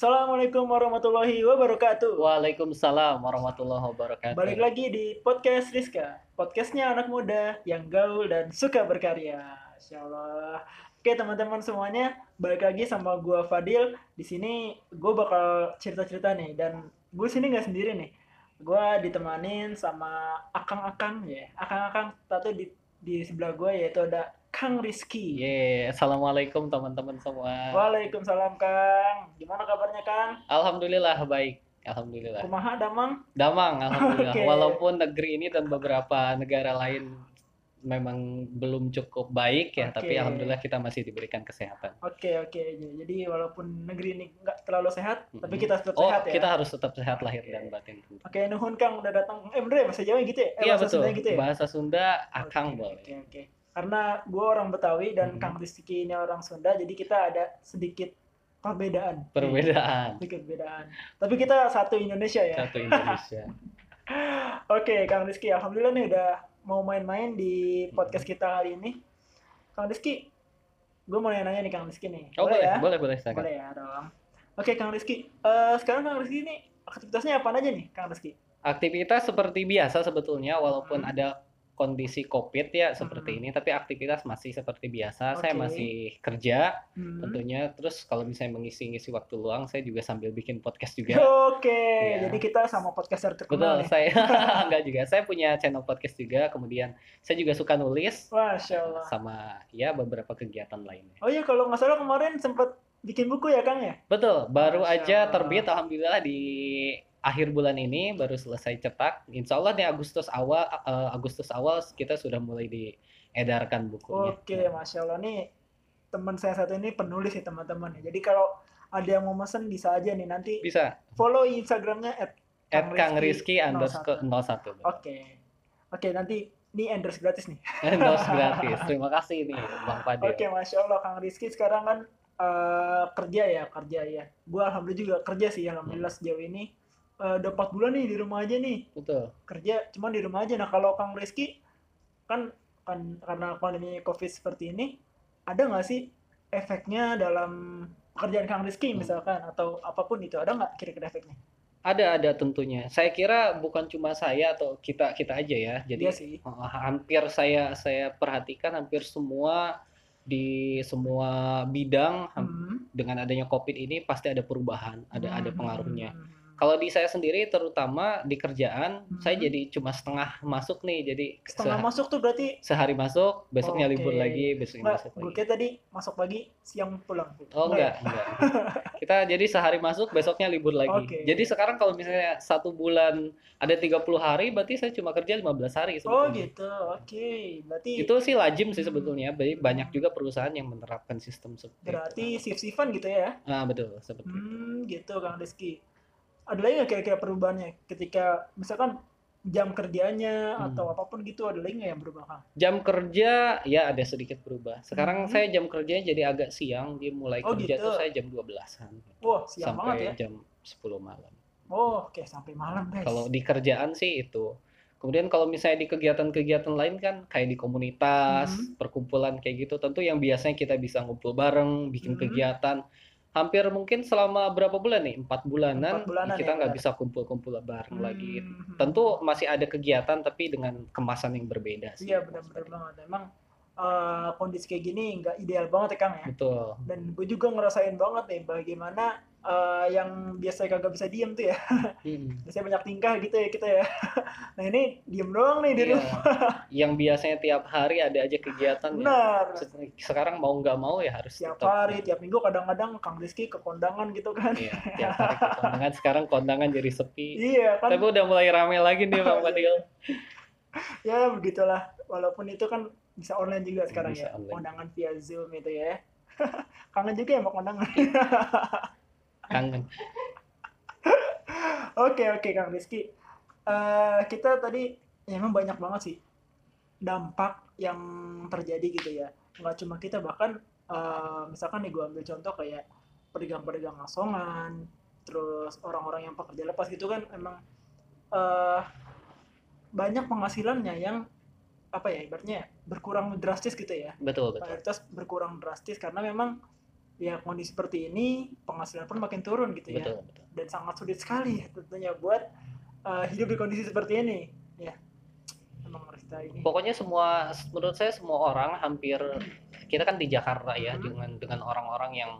Assalamualaikum warahmatullahi wabarakatuh. Waalaikumsalam warahmatullahi wabarakatuh. Balik lagi di podcast Rizka, podcastnya anak muda yang gaul dan suka berkarya. Insya Allah. Oke teman-teman semuanya, balik lagi sama gua Fadil. Di sini gue bakal cerita-cerita nih dan gue sini nggak sendiri nih. Gua ditemanin sama akang-akang ya, akang-akang satu di di sebelah gue yaitu ada Kang Rizky. Ye, assalamualaikum teman-teman semua. Waalaikumsalam Kang. Gimana kabarnya Kang? Alhamdulillah baik. Alhamdulillah. Kumaha damang? Damang, alhamdulillah. Oke. Walaupun negeri ini dan beberapa negara lain memang belum cukup baik ya, tapi Oke. alhamdulillah kita masih diberikan kesehatan. Oke oke jadi walaupun negeri ini nggak terlalu sehat tapi Mm-mm. kita tetap oh, sehat ya. kita harus tetap sehat lahir Oke. dan batin. Oke nuhun Kang udah datang. Eh bener ya bahasa Jawa gitu ya? Eh, Iya bahasa betul. Sunda gitu ya? Bahasa Sunda akang Oke, boleh. Oke oke. Karena gue orang Betawi dan Mm. Kang Rizky ini orang Sunda jadi kita ada sedikit perbedaan. Perbedaan Sedikit perbedaan. Tapi kita satu Indonesia ya. satu Indonesia. Oke Kang Rizky alhamdulillah nih udah mau main-main di podcast kita kali ini. Kang Rizky, gue mau nanya-nanya nih Kang Rizky nih. Oh, boleh, ya? boleh, boleh, silakan. Boleh ya dong. Oke Kang Rizky, Eh, sekarang Kang Rizky ini aktivitasnya apa aja nih Kang Rizky? Aktivitas seperti biasa sebetulnya walaupun Hmm. ada kondisi Covid ya seperti Hmm. ini tapi aktivitas masih seperti biasa. Saya Oke. masih kerja Hmm. tentunya terus kalau misalnya mengisi-ngisi waktu luang saya juga sambil bikin podcast juga. Oke, Iya. jadi kita sama podcaster Betul, terkenal nih. saya enggak juga. Saya punya channel podcast juga, kemudian saya juga suka nulis Masya Allah. sama ya beberapa kegiatan lainnya. Oh iya, kalau nggak salah kemarin sempat bikin buku ya Kang ya? Betul, baru Masya aja terbit alhamdulillah di akhir bulan ini baru selesai cetak. Insya Allah di Agustus awal eh, Agustus awal kita sudah mulai diedarkan bukunya. Oke, Masya Allah nih teman saya satu ini penulis ya teman-teman ya. Jadi kalau ada yang mau mesen bisa aja nih nanti Bisa follow Instagramnya at at Kang Rizky 01. underscore 01. Oke, oke nanti ini endorse gratis nih. Endorse gratis. Terima kasih nih Bang Fadil. Oke, masya Allah Kang Rizky sekarang kan eh, kerja ya kerja ya. Gua alhamdulillah juga kerja sih alhamdulillah sejauh ini Eh, udah 4 bulan nih di rumah aja nih Betul. kerja cuman di rumah aja. Nah kalau Kang Rizky kan kan karena pandemi covid seperti ini ada nggak sih efeknya dalam pekerjaan Kang Rizky Hmm. misalkan atau apa pun itu ada nggak kira-kira efeknya? Ada ada tentunya. Saya kira bukan cuma saya atau kita kita aja ya. Jadi Iya sih. eh, hampir saya saya perhatikan hampir semua di semua bidang Hmm. dengan adanya Covid ini pasti ada perubahan, ada ada Hmm, pengaruhnya. hmm, hmm, hmm. Kalau di saya sendiri terutama di kerjaan, Hmm. saya jadi cuma setengah masuk nih. Jadi Setengah masuk tuh berarti sehari masuk, besoknya libur Oke. lagi, besoknya masuk Gue lagi. kira tadi masuk pagi, siang pulang. Oh Nggak ya? enggak, enggak. Kita jadi sehari masuk, besoknya libur lagi. Oke. Jadi sekarang kalau misalnya satu bulan ada 30 hari, berarti saya cuma kerja 15 hari Oh sebetulnya. gitu, oke. Berarti Itu sih lazim sih Hmm. sebetulnya. Jadi banyak juga perusahaan yang menerapkan sistem seperti berarti itu. shift-shiftan gitu ya? Ah betul, seperti itu. Hmm, gitu Kang Rizky. Ada lagi nggak kira-kira perubahannya ketika misalkan jam kerjanya Hmm. atau apa pun gitu ada lagi nggak yang berubah Kang? Jam kerja ya ada sedikit berubah. Hmm. Sekarang saya jam kerjanya jadi agak siang, dia mulai Oh, kerja gitu. tuh saya jam 12-an. Wah siang banget sampai ya. jam 10 malam. Oh, oke sampai malam guys. Kalau di kerjaan sih itu. Kemudian kalau misalnya di kegiatan-kegiatan lain kan kayak di komunitas, Hmm. perkumpulan kayak gitu, tentu yang biasanya kita bisa ngumpul bareng, bikin Hmm. kegiatan. Hampir mungkin selama berapa bulan nih? Empat bulanan, Empat bulanan kita ya, nggak benar. bisa kumpul-kumpul bareng lagi. Hmm. Tentu masih ada kegiatan tapi dengan kemasan yang berbeda sih. Iya benar-benar banget. Emang eh, kondisi kayak gini nggak ideal banget ya Kang ya. Betul. Dan gue juga ngerasain banget nih bagaimana eh, yang biasanya kagak bisa diem tuh ya. Mm. Biasanya banyak tingkah gitu ya kita ya. Nah ini diem doang nih di Iya. rumah. Yang biasanya tiap hari ada aja kegiatan ya. Benar. Se- Sekarang mau nggak mau ya harus Tiap tetap. hari, tiap minggu kadang-kadang Kang Rizky ke kondangan gitu kan. Iya, tiap hari ke kondangan. Sekarang kondangan jadi sepi. Iya kan. Tapi udah mulai rame lagi nih Bang Fadil. Ya begitulah. Walaupun itu kan bisa online juga sekarang Bisa ya. online. Kondangan via Zoom itu ya. Kangen juga ya mau kondangan. Kangen. Oke oke Kang Rizky. Eh, kita tadi ya, emang banyak banget sih dampak yang terjadi gitu ya. Nggak cuma kita bahkan eh, misalkan nih gue ambil contoh kayak pedagang-pedagang asongan, terus orang-orang yang pekerja lepas gitu kan emang eh, banyak penghasilannya yang apa ya ibaratnya berkurang drastis gitu ya Betul, betul. mayoritas berkurang drastis karena memang ya kondisi seperti ini penghasilan pun makin turun gitu ya. Betul betul. Dan sangat sulit sekali tentunya buat uh, hidup di kondisi seperti ini. Ya emang kita ini. Pokoknya semua menurut saya semua orang hampir kita kan di Jakarta ya Mhm. dengan dengan orang-orang yang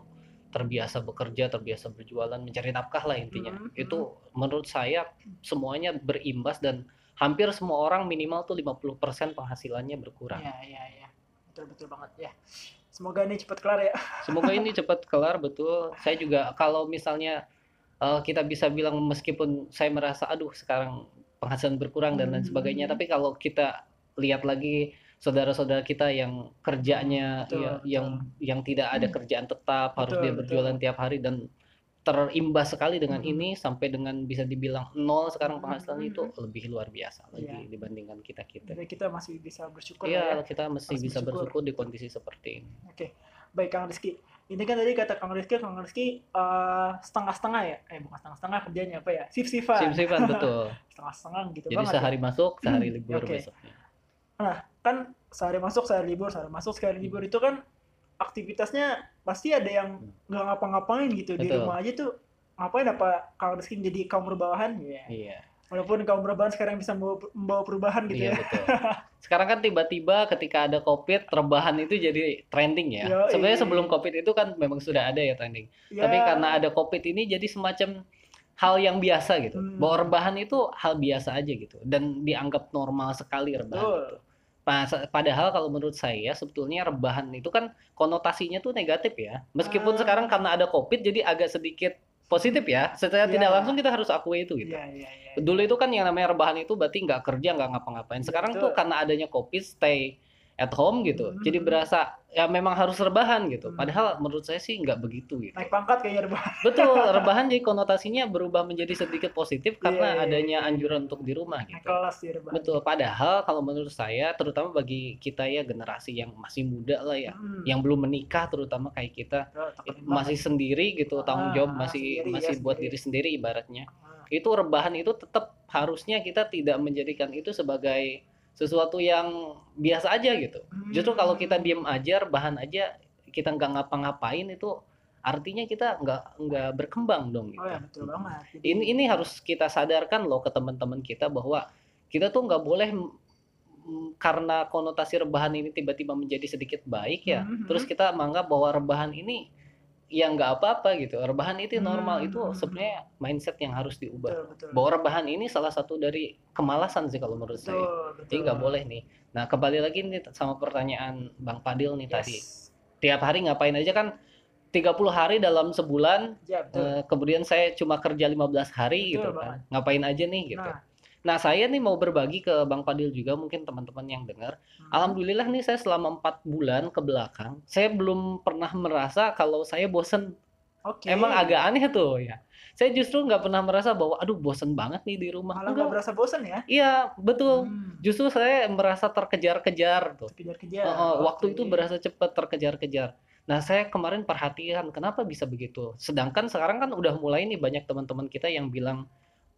terbiasa bekerja terbiasa berjualan mencari nafkah lah intinya. Mhm, itu menurut saya semuanya berimbas dan hampir semua orang minimal tuh 50% penghasilannya berkurang. Ya ya ya betul betul banget ya semoga ini cepat kelar ya semoga ini cepat kelar betul saya juga kalau misalnya eh, kita bisa bilang meskipun saya merasa aduh sekarang penghasilan berkurang dan lain sebagainya Hmm. tapi kalau kita lihat lagi saudara-saudara kita yang kerjanya Betul, ya, betul. yang yang tidak ada Hmm. kerjaan tetap harus Betul, dia betul. berjualan tiap hari dan terimbas sekali dengan Hmm. ini sampai dengan bisa dibilang nol sekarang Hmm, penghasilan hmm, itu lebih luar biasa lagi Iya. dibandingkan kita kita jadi kita masih bisa bersyukur lah ya iya kita mesti Harus bisa bersyukur. bersyukur di kondisi seperti ini Oke, baik Kang Rizky. Ini kan tadi kata Kang Rizky, Kang Rizky eh, setengah-setengah ya? Eh bukan setengah-setengah kerjanya apa ya? Sip-sipan. sim-siman betul Setengah-setengah gitu Jadi banget. ya. sehari masuk, sehari Hmm, libur oke. besoknya. Kan sehari masuk, sehari libur, sehari masuk, sehari libur itu kan aktivitasnya pasti ada yang nggak ngapa-ngapain gitu di. Betul. rumah aja tuh ngapain apa Kang Rizky jadi kaum berbawahan? Iya. Iya, Walaupun kaum berbawahan sekarang bisa membawa, perubahan gitu iya ya. betul. Sekarang kan tiba-tiba ketika ada COVID, rebahan itu jadi trending ya. Yoi. Sebenarnya sebelum COVID itu kan memang sudah ada ya trending. Ya, Tapi karena ada COVID ini jadi semacam hal yang biasa gitu. Hmm. Bahwa rebahan itu hal biasa aja gitu dan dianggap normal sekali rebahan Betul. itu. Pas- Padahal kalau menurut saya sebetulnya rebahan itu kan konotasinya tuh negatif ya. Meskipun Ah. sekarang karena ada COVID jadi agak sedikit positif ya. Secara Ya. tidak langsung kita harus akui itu gitu. Iya, iya, iya. Dulu itu kan yang namanya rebahan itu berarti nggak kerja, nggak ngapa-ngapain. Sekarang Betul. tuh karena adanya COVID, stay at home gitu. Hmm. Jadi berasa ya memang harus rebahan gitu. Hmm. Padahal menurut saya sih nggak begitu gitu. Naik pangkat kayaknya rebahan. Betul, rebahan jadi konotasinya berubah menjadi sedikit positif karena Iya, iya, adanya iya. anjuran untuk di rumah Naik gitu. kelas ya rebahan. Betul, padahal kalau menurut saya terutama bagi kita ya generasi yang masih muda lah ya, Hmm. yang belum menikah terutama kayak kita takut masih sendiri gitu, tanggung Ah, jawab ah, masih sendiri ya, masih buat sendiri. diri sendiri ibaratnya. banget. itu rebahan itu tetap harusnya kita tidak menjadikan itu sebagai sesuatu yang biasa aja gitu. Hmm. Justru kalau kita diem aja, rebahan aja, kita nggak ngapa-ngapain itu artinya kita nggak nggak berkembang dong gitu. Oh ya betul banget. Jadi, Ini ini harus kita sadarkan loh ke teman-teman kita bahwa kita tuh nggak boleh karena konotasi rebahan ini tiba-tiba menjadi sedikit baik ya, Mhm. terus kita menganggap bahwa rebahan ini ya nggak apa-apa gitu. Rebahan itu normal Hmm. itu sebenarnya mindset yang harus diubah betul betul. bahwa rebahan ini salah satu dari kemalasan sih kalau menurut saya. betul, betul. Jadi nggak boleh nih. Nah kembali lagi nih sama pertanyaan Bang Padil nih Yes. tadi. Tiap hari ngapain aja kan 30 hari dalam sebulan, Ya betul. eh, kemudian saya cuma kerja 15 hari Betul gitu kan. Ngapain aja nih gitu. Nah, Nah saya nih mau berbagi ke Bang Padil juga mungkin teman-teman yang dengar. hmm. Alhamdulillah nih saya selama empat bulan ke belakang, saya belum pernah merasa kalau saya bosen. Oke. Emang agak aneh tuh ya. Saya justru nggak pernah merasa bahwa aduh bosen banget nih di rumah. malah nggak Enggak. berasa bosan ya? Iya betul. Hmm. Justru saya merasa terkejar-kejar tuh. Kejar-kejar. Oh, oh, waktu itu berasa cepat terkejar-kejar. Nah, saya kemarin perhatikan kenapa bisa begitu. Sedangkan sekarang kan udah mulai nih banyak teman-teman kita yang bilang,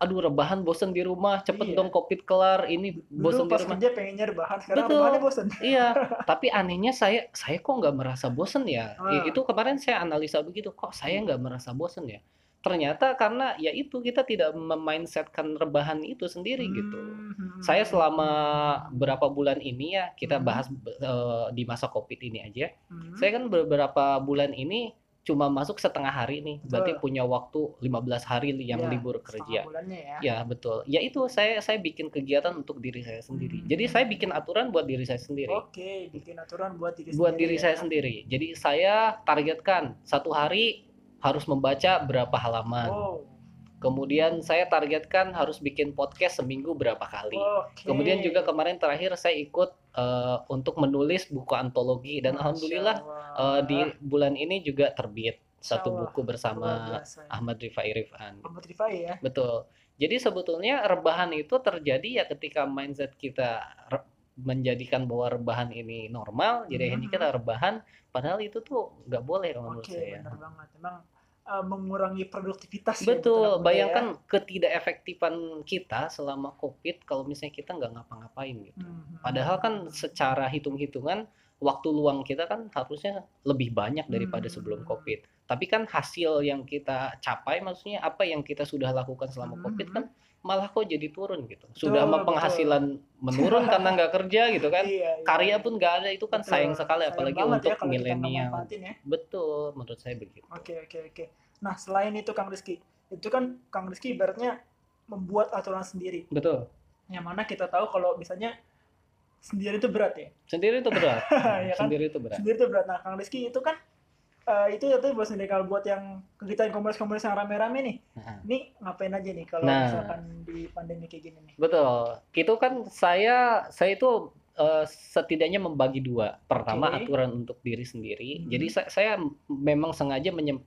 aduh rebahan bosen di rumah, cepet Iya. dong covid kelar, ini Dulu bosen di pas rumah. kerja pengennya rebahan, sekarang Betul. rebahannya bosan. Iya, tapi anehnya saya saya kok nggak merasa bosen ya. Ah. Itu kemarin saya analisa begitu, kok saya nggak merasa bosen ya. Ternyata karena ya itu kita tidak memindsetkan rebahan itu sendiri gitu. Hmm. Saya selama berapa bulan ini ya kita Hmm. bahas eh, di masa covid ini aja. Hmm. Saya kan beberapa bulan ini cuma masuk setengah hari nih, berarti Betul. punya waktu 15 hari yang Ya, libur kerja. ya. Ya betul. Ya itu saya saya bikin kegiatan untuk diri saya sendiri. Hmm. Jadi saya bikin aturan buat diri saya sendiri. Oke, bikin aturan buat diri buat sendiri diri ya. saya sendiri. Jadi saya targetkan satu hari harus membaca berapa halaman. Oh, Kemudian saya targetkan harus bikin podcast seminggu berapa kali. oke. Kemudian juga kemarin terakhir saya ikut eh, untuk menulis buku antologi dan Masya alhamdulillah Allah. eh, di bulan ini juga terbit satu Allah, buku bersama biasa. Ahmad Rifai Rifan. Ahmad Rifai ya. Betul. Jadi sebetulnya rebahan itu terjadi ya ketika mindset kita menjadikan bahwa rebahan ini normal, jadi ini Mhm. kita rebahan, padahal itu tuh nggak boleh kalau menurut Oke, saya. benar banget. Emang eh, mengurangi produktivitas ya, Betul, betul, bayangkan ketidakefektifan kita selama COVID kalau misalnya kita nggak ngapa-ngapain gitu. ya. Hmm, Padahal kan secara hitung-hitungan waktu luang kita kan harusnya lebih banyak daripada Hmm. sebelum COVID. Tapi kan hasil yang kita capai, maksudnya apa yang kita sudah lakukan selama Hmm, COVID hmm. kan malah kok jadi turun gitu. Sudah Betul, mah penghasilan menurun karena nggak kerja gitu kan. Iya, iya. Karya pun nggak ada itu kan Betul. sayang sekali Sayang apalagi ya untuk nggak milenial. ya. Betul, menurut saya begitu. Oke oke oke. Nah selain itu Kang Rizky, itu kan Kang Rizky ibaratnya membuat aturan sendiri. Betul. Yang mana kita tahu kalau misalnya sendiri itu berat ya. Sendiri itu berat. Ya kan? Sendiri itu berat. Sendiri itu berat. Nah Kang Rizky itu kan eh, itu itu buat sendiri kalau buat yang kegiatan komunitas-komunitas yang rame-rame nih. Nah. Ini ngapain aja nih kalau Nah. misalkan di pandemi kayak gini nih? Betul. Itu kan saya saya itu eh, setidaknya membagi dua. Pertama Oke. aturan untuk diri sendiri. Mhm. Jadi saya, saya memang sengaja menyem-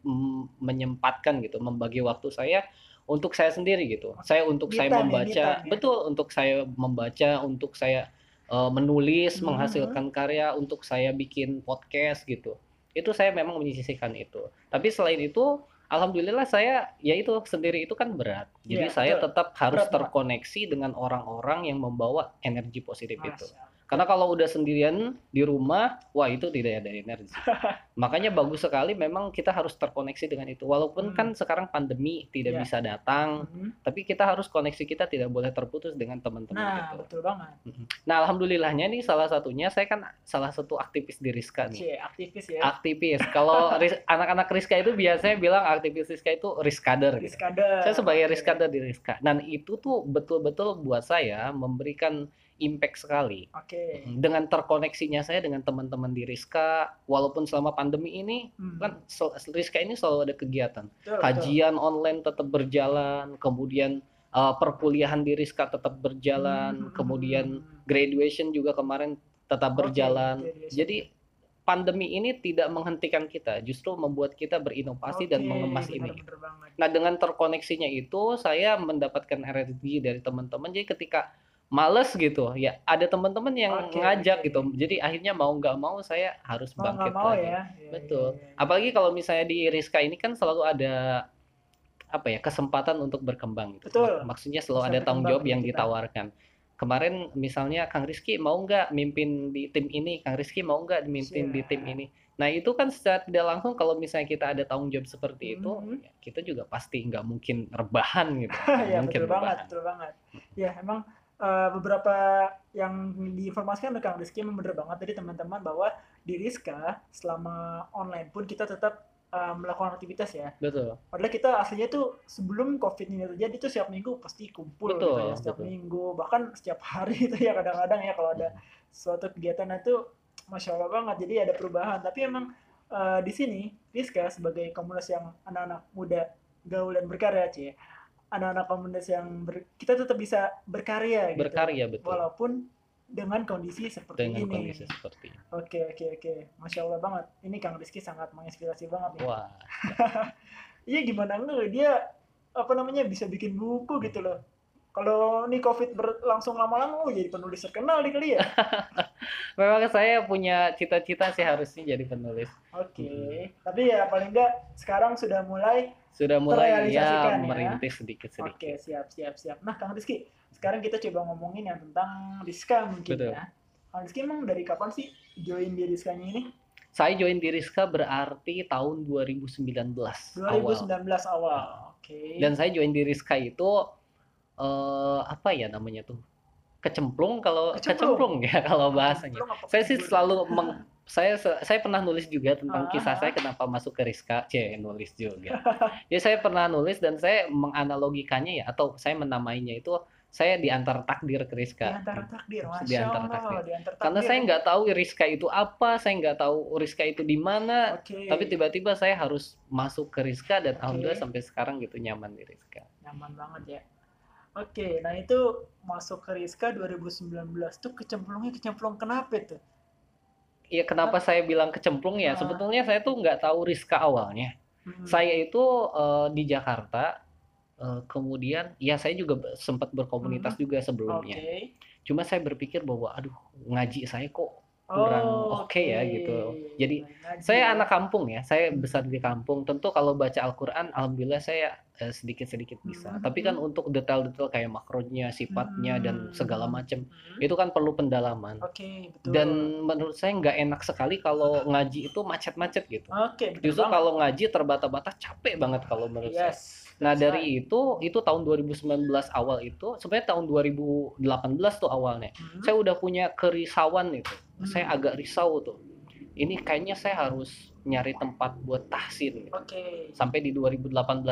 menyempatkan gitu, membagi waktu saya untuk saya sendiri gitu. Saya untuk Me saya ya, membaca, ya. betul untuk saya membaca, untuk saya eh, menulis, Mhm. menghasilkan karya, untuk saya bikin podcast gitu. Itu saya memang menyisihkan itu. Tapi selain itu Alhamdulillah saya ya itu sendiri itu kan berat. Jadi Iya, saya betul. tetap harus Berat terkoneksi dengan orang-orang yang membawa energi positif itu. Karena kalau udah sendirian di rumah, wah itu tidak ada energi. Makanya bagus sekali memang kita harus terkoneksi dengan itu. Walaupun Hmm. kan sekarang pandemi tidak Iya. bisa datang, Mhm. tapi kita harus koneksi kita tidak boleh terputus dengan teman-teman Nah gitu. betul banget. Nah, alhamdulillahnya nih salah satunya saya kan salah satu aktivis di Rizka nih. Cie, aktivis ya. Aktivis. Kalau anak-anak Rizka itu biasanya bilang aktivis Rizka itu Rizkader gitu. Riskada. Saya sebagai. Rizkader di Rizka. Dan itu tuh betul-betul buat saya memberikan impact sekali. Oke. Dengan terkoneksinya saya dengan teman-teman di Rizka, walaupun selama pandemi ini Hmm. kan Rizka ini selalu ada kegiatan. Betul, betul. Kajian online tetap berjalan, kemudian uh, perkuliahan di Rizka tetap berjalan, Hmm. kemudian graduation juga kemarin tetap berjalan. graduation. Jadi pandemi ini tidak menghentikan kita, justru membuat kita berinovasi dan Oke, mengemas ini. banget. Nah, dengan terkoneksinya itu saya mendapatkan energi dari teman-teman. Jadi ketika males gitu, ya ada teman-teman yang Oke, ngajak oke. gitu. Jadi akhirnya mau nggak mau saya harus bangkit mau lagi. ya. Iya, Betul. iya, iya. Apalagi kalau misalnya di Rizka ini kan selalu ada apa ya kesempatan untuk berkembang gitu. Betul. Mak- Maksudnya selalu Bisa ada tanggung jawab berkembang yang kita. ditawarkan. Kemarin misalnya Kang Rizky mau nggak mimpin di tim ini, Kang Rizky mau nggak mimpin di tim Siap. ini. Nah itu kan secara tidak langsung kalau misalnya kita ada tanggung jawab seperti itu, Mhm. ya kita juga pasti nggak mungkin rebahan gitu. Nggak ya mungkin betul banget, rebahan. betul banget. Ya emang eh, beberapa yang diinformasikan oleh Kang Rizky memang bener banget tadi teman-teman bahwa di Rizka selama online pun kita tetap eh, melakukan aktivitas ya. Betul. Padahal kita aslinya tuh sebelum COVID ini terjadi tuh setiap minggu pasti kumpul gitu Betul, ya, setiap betul. minggu bahkan setiap hari itu ya kadang-kadang ya kalau ada suatu kegiatan itu masya Allah banget jadi ada perubahan tapi emang eh, di sini Rizka sebagai komunitas yang anak-anak muda gaul dan berkarya cie anak-anak komunitas yang ber- kita tetap bisa berkarya gitu. Berkarya betul. walaupun dengan kondisi seperti Dengan ini. kondisi seperti ini. oke oke oke. Masya Allah banget. Ini Kang Rizky sangat menginspirasi banget nih Wah, Iya gimana enggak dia apa namanya bisa bikin buku gitu loh. Kalau nih COVID berlangsung lama-lama, oh jadi penulis terkenal di kali ya. memang saya punya cita-cita sih harusnya jadi penulis. Oke, tapi ya paling enggak sekarang sudah mulai. Sudah mulai ya ya. merintis sedikit-sedikit. Oke, siap, siap, siap. Nah, Kang Rizky, sekarang kita coba ngomongin yang tentang Rizka mungkin Betul. ya. Kang Rizky emang dari kapan sih join di Rizkanya ini? Saya join di Rizka berarti tahun 2019 awal. 2019 awal. Oke. Dan saya join di Rizka itu eh apa ya namanya tuh? Kecemplung kalau Kecemplung. kecemplung, ya kalau bahasanya. Saya sih selalu meng- saya saya pernah nulis juga tentang Ah, kisah ah. saya kenapa masuk ke Rizka. C nulis juga. Jadi saya pernah nulis dan saya menganalogikannya ya atau saya menamainya itu saya diantar takdir ke Rizka. antara takdir, masya Di antara Allah, takdir. di antara Karena takdir. saya nggak tahu Rizka itu apa, saya nggak tahu Rizka itu di mana, Oke. tapi tiba-tiba saya harus masuk ke Rizka dan Oke. alhamdulillah sampai sekarang gitu nyaman di Rizka. nyaman banget ya. Oke, nah itu masuk ke Rizka 2019 tuh kecemplungnya kecemplung kenapa tuh? Iya kenapa saya bilang kecemplung ya? Ah. Sebetulnya saya tuh nggak tahu Rizka awalnya. Hmm. Saya itu eh, di Jakarta, eh, kemudian ya saya juga sempat berkomunitas juga Oke. sebelumnya. Cuma saya berpikir bahwa aduh ngaji saya kok kurang Oh, oke ya gitu. Jadi, Ngaji saya ya. anak kampung ya, saya besar di kampung. Tentu kalau baca Al-Quran, alhamdulillah saya sedikit-sedikit bisa. Hmm. Tapi kan untuk detail-detail kayak makronya, sifatnya dan Hmm. segala macam Hmm. itu kan perlu pendalaman. Oke, betul. Dan menurut saya nggak enak sekali kalau ngaji itu macet-macet gitu. Oke, betul Justru banget. kalau ngaji terbata-bata capek banget kalau menurut saya. Yes. Nah that's dari itu, itu tahun 2019 awal itu, sebenarnya tahun 2018 tuh awalnya. Hmm. Saya udah punya kerisauan itu. Saya Hmm. agak risau tuh. Ini kayaknya saya harus nyari tempat buat tahsin. gitu. Oke. Sampai di 2018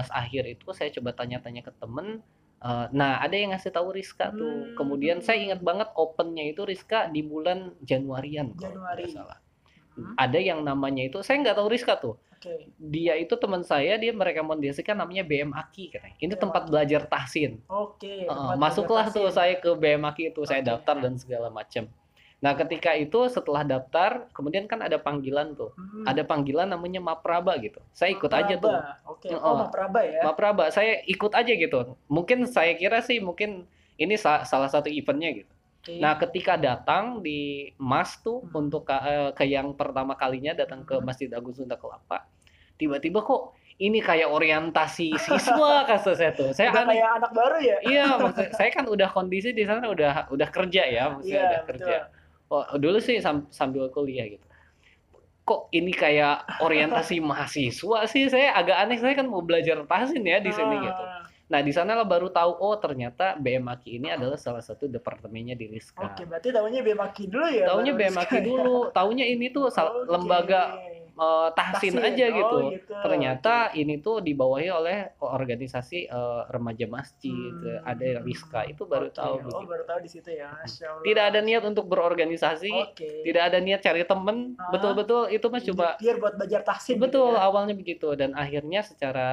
akhir itu saya coba tanya-tanya ke temen. eh, nah ada yang ngasih tahu Rizka tuh. Hmm. Kemudian saya ingat banget opennya itu Rizka di bulan Januarian. kalau Januari. nggak salah. Hmm. Ada yang namanya itu, saya nggak tahu Rizka tuh Oke. dia itu teman saya dia merekomendasikan namanya BM Aki katanya ini BM tempat Aki. belajar tahsin Oke. Heeh, tempat masuklah belajar tuh tahsin. saya ke BM Aki itu saya Oke. daftar dan segala macam nah ketika itu setelah daftar kemudian kan ada panggilan tuh Hmm. ada panggilan namanya Mapraba gitu saya ikut aja tuh Mapraba. Oke. Heeh. Oh, Mapraba ya. Mapraba saya ikut aja gitu mungkin saya kira sih mungkin ini sa- salah satu eventnya gitu Oke. Nah, ketika datang di MAS tuh Hmm. untuk ka- eh, ke yang pertama kalinya datang ke Hmm. Masjid Agung Sunda Kelapa, tiba-tiba kok ini kayak orientasi siswa kata saya tuh. Saya Udah aneh. kayak anak baru ya? Iya, maksud saya kan udah kondisi di sana udah udah kerja ya, maksudnya Iya, udah betul. kerja. Oh, dulu sih sam- sambil kuliah gitu. Kok ini kayak orientasi mahasiswa sih? Saya agak aneh. Saya kan mau belajar tahsin ya di sini Ah, gitu. Nah, di sana lah baru tahu oh ternyata BMAKI ini adalah salah satu departemennya di Rizka. Oke, berarti tahunya BMAKI dulu ya? Taunya baru BMAKI sekarang. dulu, taunya ini tuh Oke. lembaga eh, tahsin, Tahsin. aja Oh, gitu. gitu. Ternyata ini tuh dibawahi oleh organisasi eh, remaja masjid, Hmm. ada Rizka itu baru Oke. tahu Oh, begitu. baru tahu di situ ya. Tidak ada niat untuk berorganisasi, Oke. tidak ada niat cari temen, Ah. betul-betul itu mah coba biar buat belajar tahsin betul gitu ya. awalnya begitu dan akhirnya secara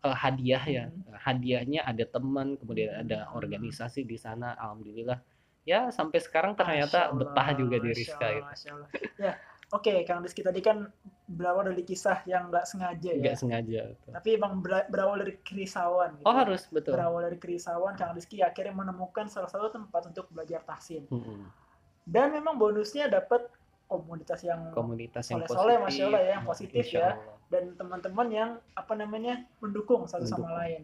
eh, hadiah ya, Hmm. hadiahnya ada teman, kemudian ada Hmm. organisasi di sana, alhamdulillah. Ya sampai sekarang ternyata Allah, betah juga di Rizka Allah, itu. Masya Allah. Ya, oke Kang Rizky tadi kan berawal dari kisah yang nggak sengaja ya. nggak sengaja. betul. Tapi emang ber- berawal dari kerisauan gitu. Oh harus betul. Berawal dari kerisauan Kang Rizky akhirnya menemukan salah satu tempat untuk belajar tahsin. Mm-mm. Dan memang bonusnya dapat komunitas yang Komunitas yang Soleh-soleh, positif. Masya Allah ya, yang positif ya. Dan teman-teman yang apa namanya mendukung satu sama Mendukung. lain.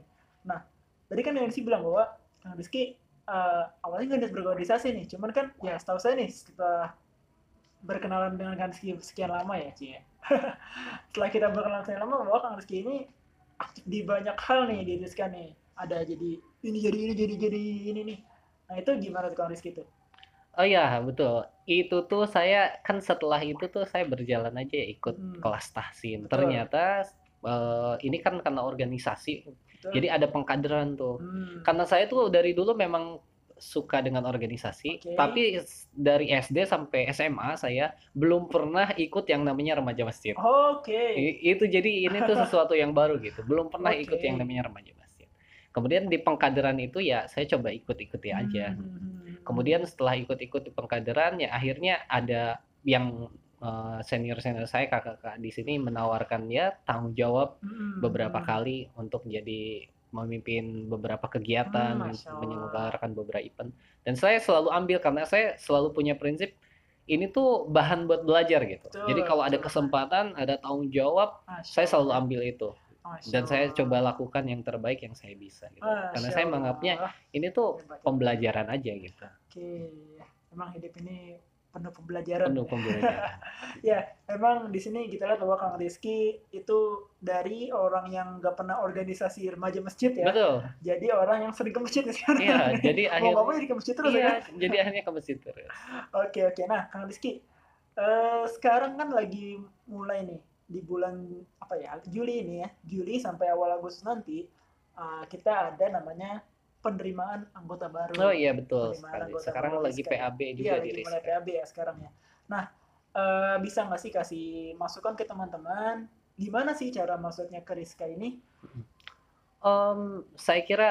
Nah, tadi kan yang Rizky bilang bahwa Kang Rizky eh, awalnya nggak niat berorganisasi nih, cuman kan ya setahu saya nih setelah berkenalan dengan Rizky sekian lama ya, Ci. ya. setelah kita berkenalan sekian lama bahwa Kang Rizky ini aktif di banyak hal nih di Rizka nih. Ada jadi ini jadi ini jadi jadi ini nih. Nah itu gimana tuh Kang Rizky tuh? Oh iya betul. Itu tuh saya kan setelah itu tuh saya berjalan aja ya, ikut Hmm. kelas tahsin. Betul. Ternyata eh, ini kan karena organisasi, Betul? jadi ada pengkaderan tuh. Hmm. Karena saya tuh dari dulu memang suka dengan organisasi, Oke. tapi dari SD sampai SMA saya belum pernah ikut yang namanya remaja masjid. Oke. I- itu jadi ini tuh sesuatu yang baru gitu. Belum pernah ikut Oke. yang namanya remaja masjid. Kemudian di pengkaderan itu ya saya coba ikut-ikuti aja. Hmm. Kemudian setelah ikut-ikut di pengkaderan ya akhirnya ada yang eh, senior-senior saya kakak-kakak di sini menawarkan ya tanggung jawab Hmm. beberapa kali untuk jadi memimpin beberapa kegiatan, Hmm, menyelenggarakan beberapa event. Dan saya selalu ambil karena saya selalu punya prinsip ini tuh bahan buat belajar gitu. Betul, Jadi kalau ada betul. kesempatan, ada tanggung jawab, Masya saya selalu ambil itu. Masya Dan saya coba lakukan yang terbaik yang saya bisa gitu. Masya Karena saya menganggapnya ini tuh pembelajaran aja gitu. Oke, emang hidup ini penuh pembelajaran. Penuh pembelajaran. Ya, emang di sini kita lihat bahwa Kang Rizky itu dari orang yang nggak pernah organisasi remaja masjid ya, Betul. jadi orang yang sering ke masjid ya sekarang. Iya, jadi akhirnya mau jadi ke masjid terus ya. Iya, kan? jadi akhirnya ke masjid terus. Oke oke, nah Kang Rizky, eh, sekarang kan lagi mulai nih di bulan apa ya Juli ini ya, Juli sampai awal Agustus nanti eh, kita ada namanya penerimaan anggota baru. Oh iya betul sekali. Sekarang baru lagi ya. PAB Iya, juga di lagi mulai. PAB ya sekarang ya. Nah, eh, bisa nggak sih kasih masukan ke teman-teman? Gimana sih cara masuknya ke Rizka ini? Em, saya kira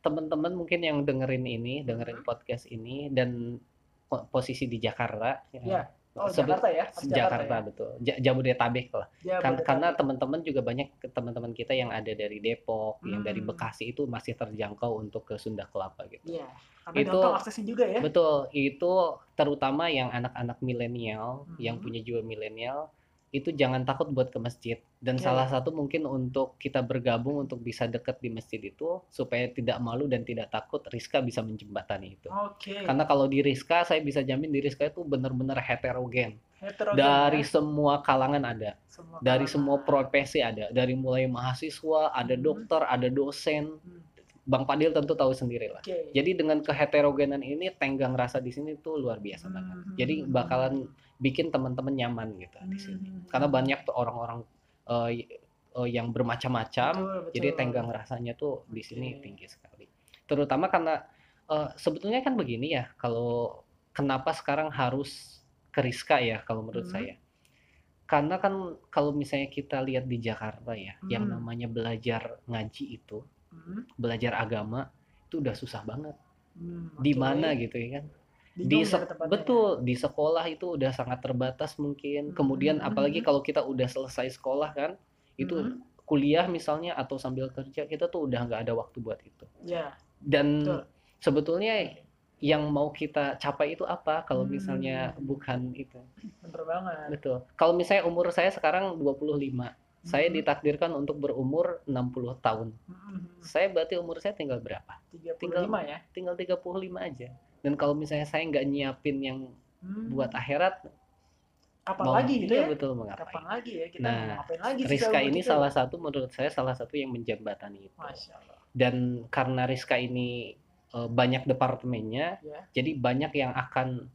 teman-teman mungkin yang dengerin ini, dengerin Hmm. podcast ini dan po- posisi di Jakarta, Iya. Oh, Sebe- Jakarta ya? Harus Jakarta, ya? betul, Ja- Jabodetabek lah. Ya, Kan- Jabodetabek. karena teman-teman juga banyak teman-teman kita yang ada dari Depok, yang dari Hmm. Bekasi itu masih terjangkau untuk ke Sunda Kelapa gitu. Iya. Karena Itu- aksesnya juga ya. Betul, itu terutama yang anak-anak milenial, yang Hmm. punya jiwa milenial, itu jangan takut buat ke masjid. Dan Oke. salah satu mungkin untuk kita bergabung untuk bisa dekat di masjid itu supaya tidak malu dan tidak takut Rizka bisa menjembatani itu. Oke. karena kalau di Rizka saya bisa jamin di Rizka itu benar-benar heterogen. Heterogen dari ya, semua kalangan ada. Semua dari kalangan. semua profesi ada. Dari mulai mahasiswa ada Hmm. dokter ada dosen. Hmm, Bang Padil tentu tahu sendiri lah. Oke. jadi dengan keheterogenan ini tenggang rasa di sini tuh luar biasa banget. Hmm, jadi hmm, bakalan bikin teman-teman nyaman gitu di sini hmm, karena hmm. banyak tuh orang-orang y- eh, yang bermacam-macam Betul, jadi tenggang rasanya tuh di sini tinggi sekali terutama karena eh, sebetulnya kan begini ya kalau kenapa sekarang harus ke Rizka ya kalau menurut Hmm. saya karena kan kalau misalnya kita lihat di Jakarta ya yang Hmm. namanya belajar ngaji itu Hmm, belajar agama itu udah susah banget hmm, di oke. mana gitu ya kan di ya ya? betul di sekolah itu udah sangat terbatas mungkin. Kemudian Hmm. apalagi kalau kita udah selesai sekolah kan itu Hmm, kuliah misalnya atau sambil kerja kita tuh udah nggak ada waktu buat itu. Ya dan Betul. sebetulnya yang mau kita capai itu apa kalau Hmm. misalnya bukan itu? Bener banget. Betul. Kalau misalnya umur saya sekarang 25 saya Hmm, ditakdirkan untuk berumur 60 tahun. Hmm, hmm, saya berarti umur saya tinggal berapa? 35 ya? Tinggal 35 aja dan kalau misalnya saya nggak nyiapin yang Hmm, buat akhirat kapan mau lagi gitu iya ya? Betul kapan mengapain lagi ya? Kita Nah, ngapain lagi sih Rizka ini begitu? salah satu menurut saya salah satu yang menjembatani itu. Dan karena Rizka ini eh, banyak departemennya ya. jadi banyak yang akan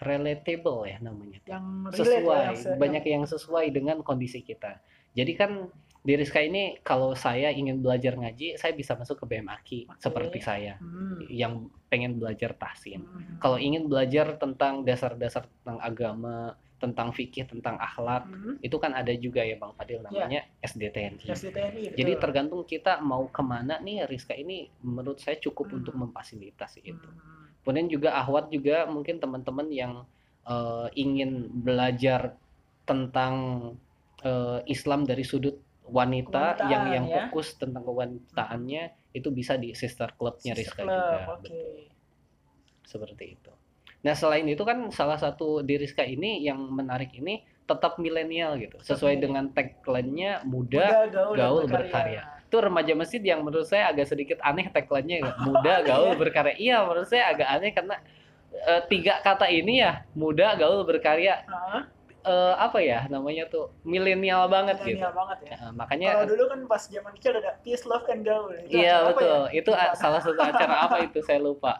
relatable ya namanya. Yang relate sesuai ya, yang banyak yang sesuai dengan kondisi kita. Jadi kan di Rizka ini kalau saya ingin belajar ngaji saya bisa masuk ke BMAKI Oke. seperti saya Hmm, yang pengen belajar tahsin. Hmm, kalau ingin belajar tentang dasar-dasar tentang agama tentang fikih tentang akhlak hmm, itu kan ada juga ya Bang Fadil namanya SDTNI SDTNI jadi tergantung kita mau ke mana nih Rizka ini menurut saya cukup Hmm. untuk memfasilitasi itu. Hmm, kemudian juga Ahwat juga mungkin teman-teman yang eh, ingin belajar tentang eh, Islam dari sudut wanita yang yang ya. fokus tentang kewanitaannya itu bisa di sister clubnya Sister Rizka Club, juga betul seperti itu nah selain itu kan salah satu di Rizka ini yang menarik ini tetap milenial gitu sesuai milenial. dengan tagline-nya muda Muda, gaul, gaul, berkarya. itu remaja masjid yang menurut saya agak sedikit aneh tagline-nya ya. muda gaul ya? berkarya iya menurut saya agak aneh karena eh, tiga kata ini ya muda gaul berkarya Hah? Eh, apa ya namanya tuh milenial banget gitu Milenial banget ya. Nah, Kalau makanya dulu kan pas zaman kecil ada peace, love, and gaul. Itu iya betul ya? itu salah satu acara apa itu saya lupa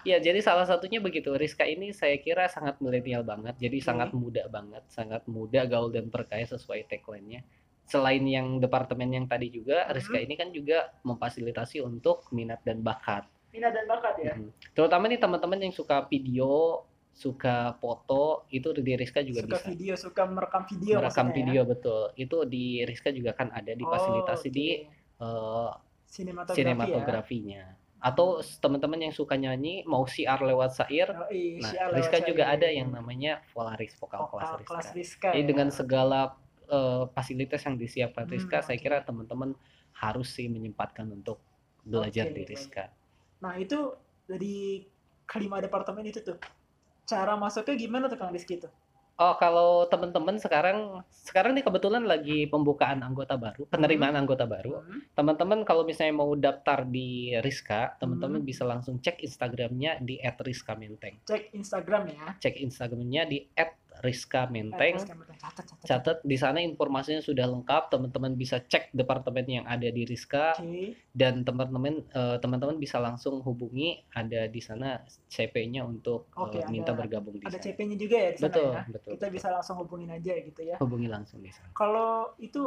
Ya, jadi salah satunya begitu. Rizka ini saya kira sangat milenial banget. Jadi Oke. sangat muda banget, sangat muda, gaul dan perkaya sesuai tagline-nya. Selain yang departemen yang tadi juga, Mhm. Rizka ini kan juga memfasilitasi untuk minat dan bakat. Minat dan bakat ya. Mhm. Terutama nih teman-teman yang suka video, suka foto, itu di Rizka juga suka bisa. video, suka merekam video Merekam maksudnya video betul. Itu di Rizka juga kan ada ya? difasilitasi Oh, di oke. eh, sinematografi, sinematografinya. Atau teman-teman yang suka nyanyi mau siar lewat syair, ya. Oh, iya, Nah, lewat Rizka juga ada yang namanya Volaris vokal kelas Rizka. kelas Rizka. Jadi ya. dengan segala eh, fasilitas yang disiapkan Hmm, Rizka, saya kira teman-teman harus sih menyempatkan untuk belajar Oke, di baik. Rizka. Nah, itu dari kelima departemen itu tuh. Cara masuknya gimana tuh Kang Rizky tuh? Oh, kalau teman-teman sekarang sekarang nih kebetulan lagi pembukaan anggota baru, penerimaan anggota baru. Hmm, Teman-teman kalau misalnya mau daftar di Rizka, teman-teman Hmm. bisa langsung cek Instagramnya di @rizkamenteng. Cek Instagram ya. Cek Instagramnya di Rizka, catat, catat. di sana informasinya sudah lengkap teman-teman bisa cek departemen yang ada di Rizka Oke. dan teman-teman eh, teman-teman bisa langsung hubungi ada di sana CP-nya untuk eh, Oke, ada- minta bergabung di Ada sana CP-nya juga ya di sana betul ya. betul Kita bisa langsung hubungin aja gitu ya. hubungi langsung di sana Kalau itu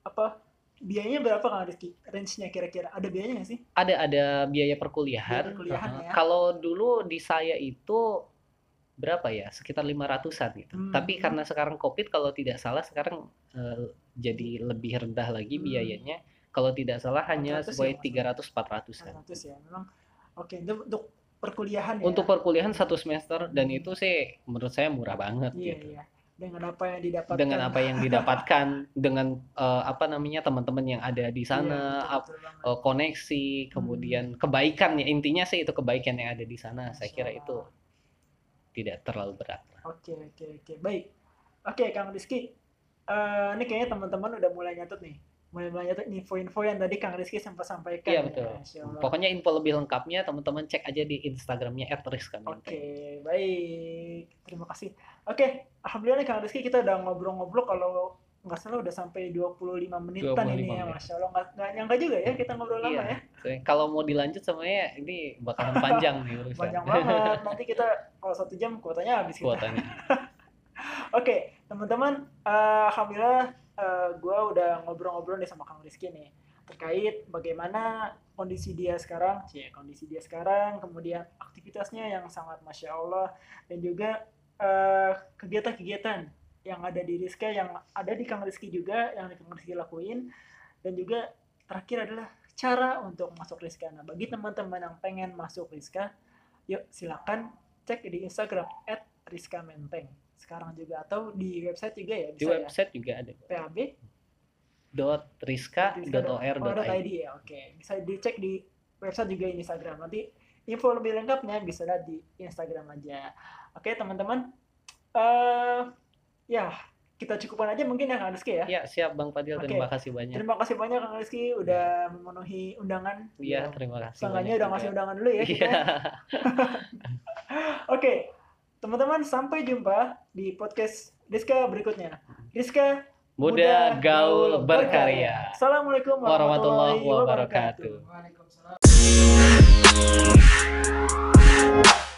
apa biayanya berapa Kang Rizky? Range-nya kira-kira ada biayanya nggak sih? ada ada biaya perkuliahan, Biaya perkuliahan, Heeh. ya. kalau dulu di saya itu berapa ya sekitar 500-an gitu Hmm. tapi karena sekarang covid kalau tidak salah sekarang eh, jadi lebih rendah lagi Hmm. biayanya kalau tidak salah hanya 400 ya, sesuai Mas? 300 400-an 100 ya. Memang oke itu untuk perkuliahan ya. untuk perkuliahan satu semester dan Hmm. itu sih menurut saya murah banget Iya, gitu iya. Dengan apa yang didapatkan. dengan apa yang didapatkan dengan eh, apa namanya teman-teman yang ada di Iya, sana betul, ap- betul banget. eh, koneksi kemudian kebaikan ya intinya sih itu kebaikan yang ada di sana saya kira itu tidak terlalu berat. Oke, oke, oke. Baik. Oke, Kang Rizky. Eh, ini kayaknya teman-teman udah mulai nyatet nih. Mulai mulai nyatet info-info yang tadi Kang Rizky sempat sampaikan. Iya ya. betul. Allah. Pokoknya info lebih lengkapnya teman-teman cek aja di Instagramnya @rizka Oke, baik. Terima kasih. Oke, alhamdulillah nih Kang Rizky kita udah ngobrol-ngobrol kalau nggak salah udah sampai 25 menitan 25 ini ya. Masya Allah. Nggak, nggak nyangka juga ya kita ngobrol lama Iya. ya. Kalau mau dilanjut semuanya ini bakalan panjang nih urusan. Panjang banget. Nanti kita kalau satu jam kuotanya habis kita. kuotanya. Oke, teman-teman, eh, alhamdulillah gue udah ngobrol-ngobrol nih sama Kang Rizky nih terkait bagaimana kondisi dia sekarang, cie kondisi dia sekarang, kemudian aktivitasnya yang sangat masya Allah dan juga eh, kegiatan-kegiatan yang ada di Rizka, yang ada di Kang Rizky juga, yang Kang Rizky lakuin, dan juga terakhir adalah cara untuk masuk Rizka. Nah, bagi teman-teman yang pengen masuk Rizka, yuk silakan cek di Instagram @rizkamenteng sekarang juga atau di website juga ya Di bisa ya website juga ada. PAB dot rizka- rizka.or.id. oh, .id ya oke bisa dicek di website juga Instagram nanti info lebih lengkapnya bisa lihat di Instagram aja oke teman-teman eh ya kita cukupkan aja mungkin ya Kang Rizky ya Ya, siap Bang Fadil. Terima kasih banyak. terima kasih banyak Kang Rizky udah memenuhi undangan Iya, terima kasih. Seenggaknya udah ngasih undangan dulu ya. Iya. Oke, teman-teman sampai jumpa di podcast Rizka berikutnya. Rizka Muda gaul berkarya. Assalamualaikum Warahmatullahi warahmatullahi wabarakatuh. wabarakatuh. Waalaikumsalam.